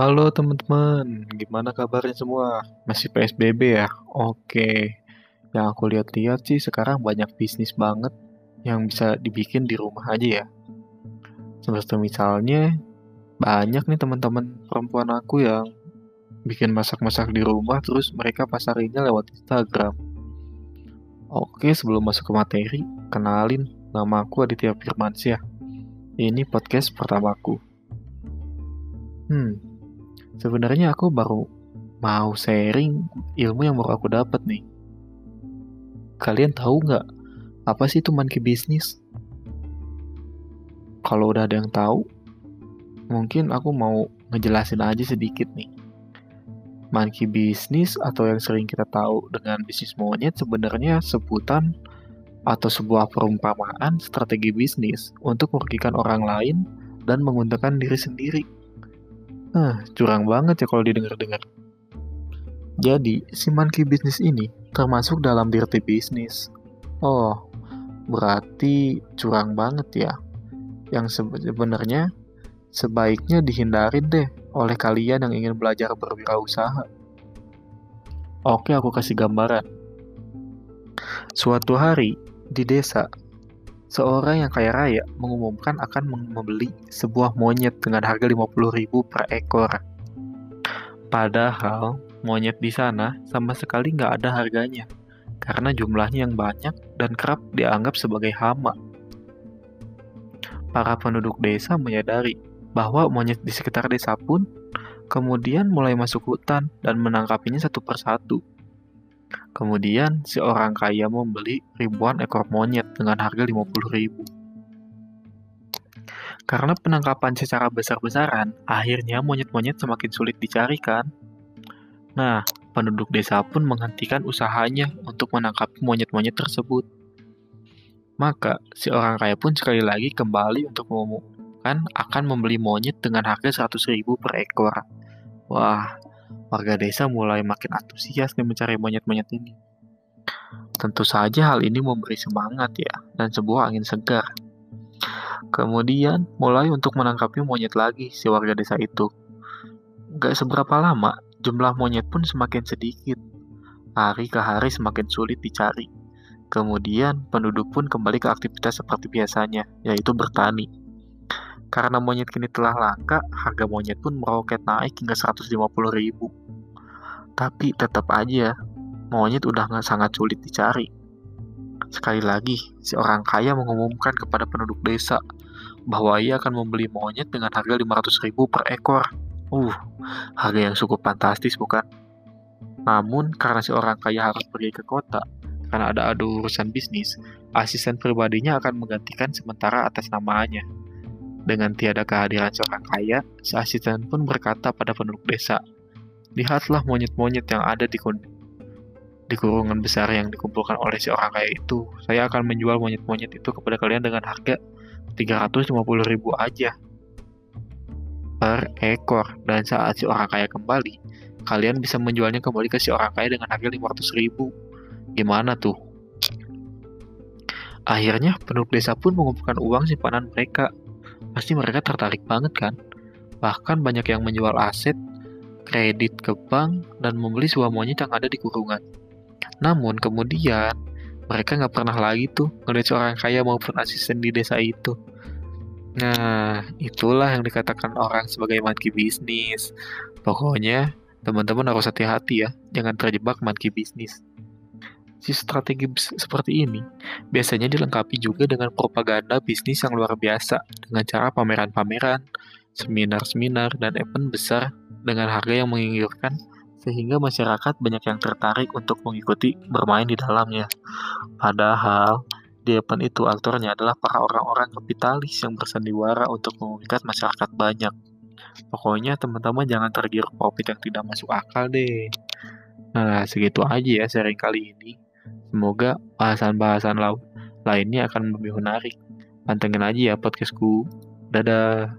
Halo teman-teman, gimana kabarnya semua? Masih PSBB ya? Oke. Yang aku lihat-lihat sih sekarang banyak bisnis banget yang bisa dibikin di rumah aja ya. Seperti misalnya, banyak nih teman-teman perempuan aku yang bikin masak-masak di rumah terus mereka pasarinnya lewat Instagram. Oke, sebelum masuk ke materi, kenalin nama aku Aditya Firmansyah. Ini podcast pertamaku. Hmm, Sebenarnya aku baru mau sharing ilmu yang baru aku dapat nih. Kalian tahu nggak apa sih itu monkey business? Kalau udah ada yang tahu, mungkin aku mau ngejelasin aja sedikit nih. Monkey business atau yang sering kita tahu dengan bisnis monyet sebenarnya sebutan atau sebuah perumpamaan strategi bisnis untuk merugikan orang lain dan menguntungkan diri sendiri Nah, curang banget ya kalau didengar-dengar. Jadi, si monkey bisnis ini termasuk dalam dirty business. Oh, berarti curang banget ya. Yang sebenarnya sebaiknya dihindarin deh oleh kalian yang ingin belajar berwirausaha. Oke, aku kasih gambaran. Suatu hari di desa Seorang yang kaya raya mengumumkan akan membeli sebuah monyet dengan harga 50.000 per ekor. Padahal monyet di sana sama sekali nggak ada harganya karena jumlahnya yang banyak dan kerap dianggap sebagai hama. Para penduduk desa menyadari bahwa monyet di sekitar desa pun kemudian mulai masuk hutan dan menangkapinya satu persatu. Kemudian, si orang kaya membeli ribuan ekor monyet dengan harga 50 ribu. Karena penangkapan secara besar-besaran, akhirnya monyet-monyet semakin sulit dicari kan? Nah, penduduk desa pun menghentikan usahanya untuk menangkap monyet-monyet tersebut. Maka, si orang kaya pun sekali lagi kembali untuk mengumumkan akan membeli monyet dengan harga 100 ribu per ekor. Wah, warga desa mulai makin antusias nih mencari monyet-monyet ini. Tentu saja hal ini memberi semangat ya, dan sebuah angin segar. Kemudian, mulai untuk menangkapi monyet lagi si warga desa itu. Gak seberapa lama, jumlah monyet pun semakin sedikit. Hari ke hari semakin sulit dicari. Kemudian, penduduk pun kembali ke aktivitas seperti biasanya, yaitu bertani. Karena monyet kini telah langka, harga monyet pun meroket naik hingga 150 ribu. Tapi tetap aja, monyet udah nggak sangat sulit dicari. Sekali lagi, si orang kaya mengumumkan kepada penduduk desa bahwa ia akan membeli monyet dengan harga 500 ribu per ekor. Uh, harga yang cukup fantastis bukan? Namun, karena si orang kaya harus pergi ke kota, karena ada adu urusan bisnis, asisten pribadinya akan menggantikan sementara atas namanya. Dengan tiada kehadiran seorang kaya, si asisten pun berkata pada penduduk desa, Lihatlah monyet-monyet yang ada di, di kurungan besar yang dikumpulkan oleh si orang kaya itu. Saya akan menjual monyet-monyet itu kepada kalian dengan harga 350 ribu aja per ekor. Dan saat si orang kaya kembali, kalian bisa menjualnya kembali ke si orang kaya dengan harga 500 ribu. Gimana tuh? Akhirnya penduduk desa pun mengumpulkan uang simpanan mereka pasti mereka tertarik banget kan? Bahkan banyak yang menjual aset, kredit ke bank, dan membeli sebuah monyet yang ada di kurungan. Namun kemudian, mereka nggak pernah lagi tuh ngeliat seorang kaya maupun asisten di desa itu. Nah, itulah yang dikatakan orang sebagai monkey bisnis. Pokoknya, teman-teman harus hati-hati ya, jangan terjebak monkey bisnis. Si strategi seperti ini biasanya dilengkapi juga dengan propaganda bisnis yang luar biasa dengan cara pameran-pameran, seminar-seminar, dan event besar dengan harga yang menggiurkan sehingga masyarakat banyak yang tertarik untuk mengikuti bermain di dalamnya. Padahal di event itu aktornya adalah para orang-orang kapitalis yang bersandiwara untuk mengikat masyarakat banyak. Pokoknya teman-teman jangan tergiur profit yang tidak masuk akal deh. Nah, segitu aja ya sharing kali ini. Semoga bahasan-bahasan lainnya akan lebih menarik. Pantengin aja ya podcastku. Dadah.